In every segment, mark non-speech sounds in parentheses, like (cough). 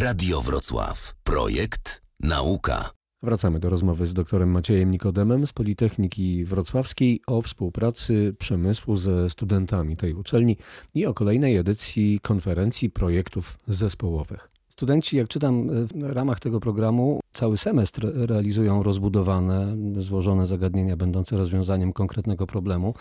Radio Wrocław. Projekt Nauka. Wracamy do rozmowy z doktorem Maciejem Nikodemem z Politechniki Wrocławskiej o współpracy przemysłu ze studentami tej uczelni i o kolejnej edycji konferencji projektów zespołowych. Studenci, jak czytam w ramach tego programu, cały semestr realizują rozbudowane, złożone zagadnienia będące rozwiązaniem konkretnego problemu.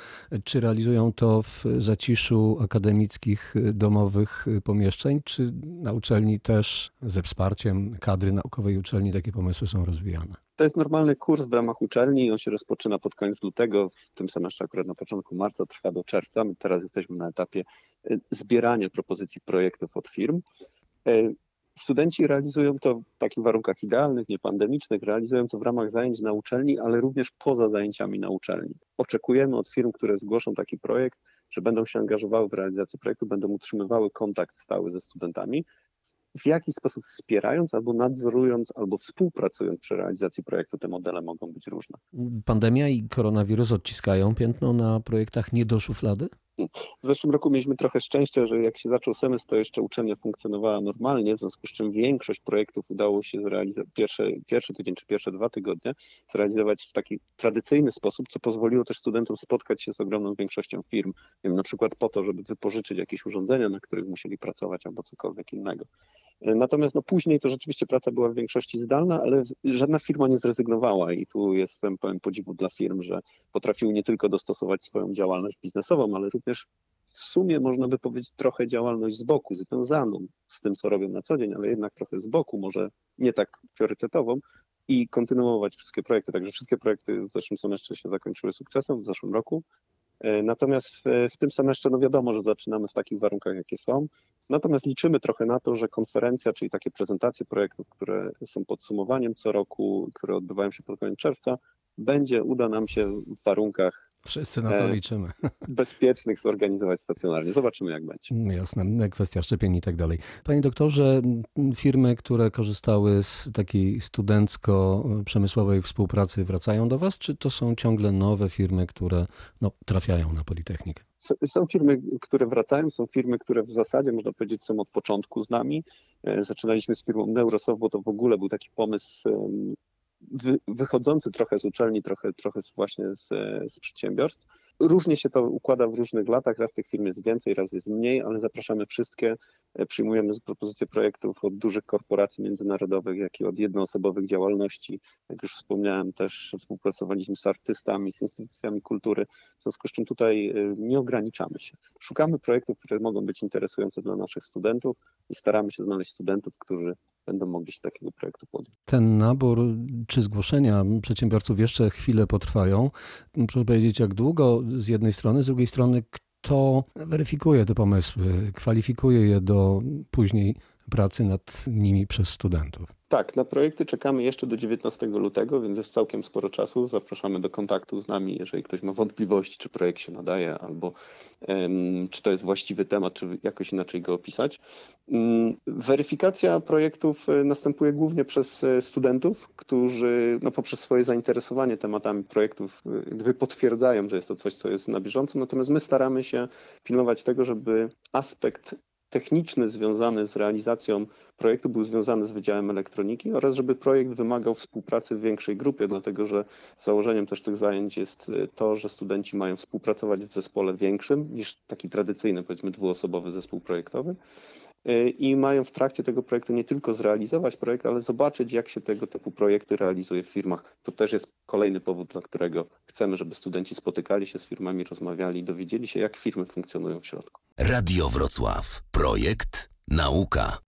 Czy realizują to w zaciszu akademickich, domowych pomieszczeń, czy na uczelni też ze wsparciem kadry naukowej uczelni takie pomysły są rozwijane? To jest normalny kurs w ramach uczelni. On się rozpoczyna pod koniec lutego. W tym semestrze akurat na początku marca trwa do czerwca. My teraz jesteśmy na etapie zbierania propozycji projektów od firm. Studenci realizują to w takich warunkach idealnych, niepandemicznych, realizują to w ramach zajęć na uczelni, ale również poza zajęciami na uczelni. Oczekujemy od firm, które zgłoszą taki projekt, że będą się angażowały w realizację projektu, będą utrzymywały kontakt stały ze studentami, w jaki sposób wspierając albo nadzorując, albo współpracując przy realizacji projektu, te modele mogą być różne. Pandemia i koronawirus odciskają piętno na projektach nie do szuflady? W zeszłym roku mieliśmy trochę szczęścia, że jak się zaczął semestr, to jeszcze uczelnia funkcjonowała normalnie, w związku z czym większość projektów udało się zrealizować, pierwszy tydzień czy pierwsze dwa tygodnie, zrealizować w taki tradycyjny sposób, co pozwoliło też studentom spotkać się z ogromną większością firm, wiem, na przykład po to, żeby wypożyczyć jakieś urządzenia, na których musieli pracować albo cokolwiek innego. Natomiast no, później to rzeczywiście praca była w większości zdalna, ale żadna firma nie zrezygnowała i tu jestem pełen podziwu dla firm, że potrafiły nie tylko dostosować swoją działalność biznesową, ale również w sumie można by powiedzieć trochę działalność z boku, związaną z tym, co robią na co dzień, ale jednak trochę z boku, może nie tak priorytetową i kontynuować wszystkie projekty. Także wszystkie projekty w zeszłym semestrze się zakończyły sukcesem, w zeszłym roku. Natomiast w, w tym semestrze, no wiadomo, że zaczynamy w takich warunkach, jakie są. Natomiast liczymy trochę na to, że konferencja, czyli takie prezentacje projektów, które są podsumowaniem co roku, które odbywają się pod koniec czerwca, będzie, uda nam się w warunkach Wszyscy na to liczymy. (laughs) Bezpiecznych zorganizować stacjonarnie. Zobaczymy, jak będzie. Mm, jasne, kwestia szczepień i tak dalej. Panie doktorze, firmy, które korzystały z takiej studencko-przemysłowej współpracy, wracają do Was, czy to są ciągle nowe firmy, które no, trafiają na Politechnikę? Są firmy, które wracają, są firmy, które w zasadzie, można powiedzieć, są od początku z nami. E, zaczynaliśmy z firmą Neurosoft, bo to w ogóle był taki pomysł wychodzący trochę z uczelni, trochę, trochę właśnie z, z przedsiębiorstw. Różnie się to układa w różnych latach, raz tych firm jest więcej, raz jest mniej, ale zapraszamy wszystkie. E, przyjmujemy propozycje projektów od dużych korporacji międzynarodowych, jak i od jednoosobowych działalności. Jak już wspomniałem, też współpracowaliśmy z artystami, z instytucjami kultury, w związku z czym tutaj e, nie ograniczamy się. Szukamy projektów, które mogą być interesujące dla naszych studentów i staramy się znaleźć studentów, którzy będą mogli się takiego projektu podjąć. Ten nabór czy zgłoszenia przedsiębiorców jeszcze chwilę potrwają. Muszę powiedzieć, jak długo z jednej strony, z drugiej strony, kto weryfikuje te pomysły, kwalifikuje je do później pracy nad nimi przez studentów. Tak, na projekty czekamy jeszcze do 19 lutego, więc jest całkiem sporo czasu. Zapraszamy do kontaktu z nami, jeżeli ktoś ma wątpliwości, czy projekt się nadaje, albo um, czy to jest właściwy temat, czy jakoś inaczej go opisać. Um, weryfikacja projektów e, następuje głównie przez e, studentów, którzy no, poprzez swoje zainteresowanie tematami projektów e, jakby potwierdzają, że jest to coś, co jest na bieżąco. Natomiast my staramy się pilnować tego, żeby aspekt techniczny związany z realizacją projektu był związany z Wydziałem Elektroniki oraz żeby projekt wymagał współpracy w większej grupie, dlatego że założeniem też tych zajęć jest y, to, że studenci mają współpracować w zespole większym niż taki tradycyjny, powiedzmy dwuosobowy zespół projektowy i mają w trakcie tego projektu nie tylko zrealizować projekt, ale zobaczyć, jak się tego typu projekty realizuje w firmach. To też jest kolejny powód, dla którego chcemy, żeby studenci spotykali się z firmami, rozmawiali, dowiedzieli się, jak firmy funkcjonują w środku. Radio Wrocław. Projekt Nauka.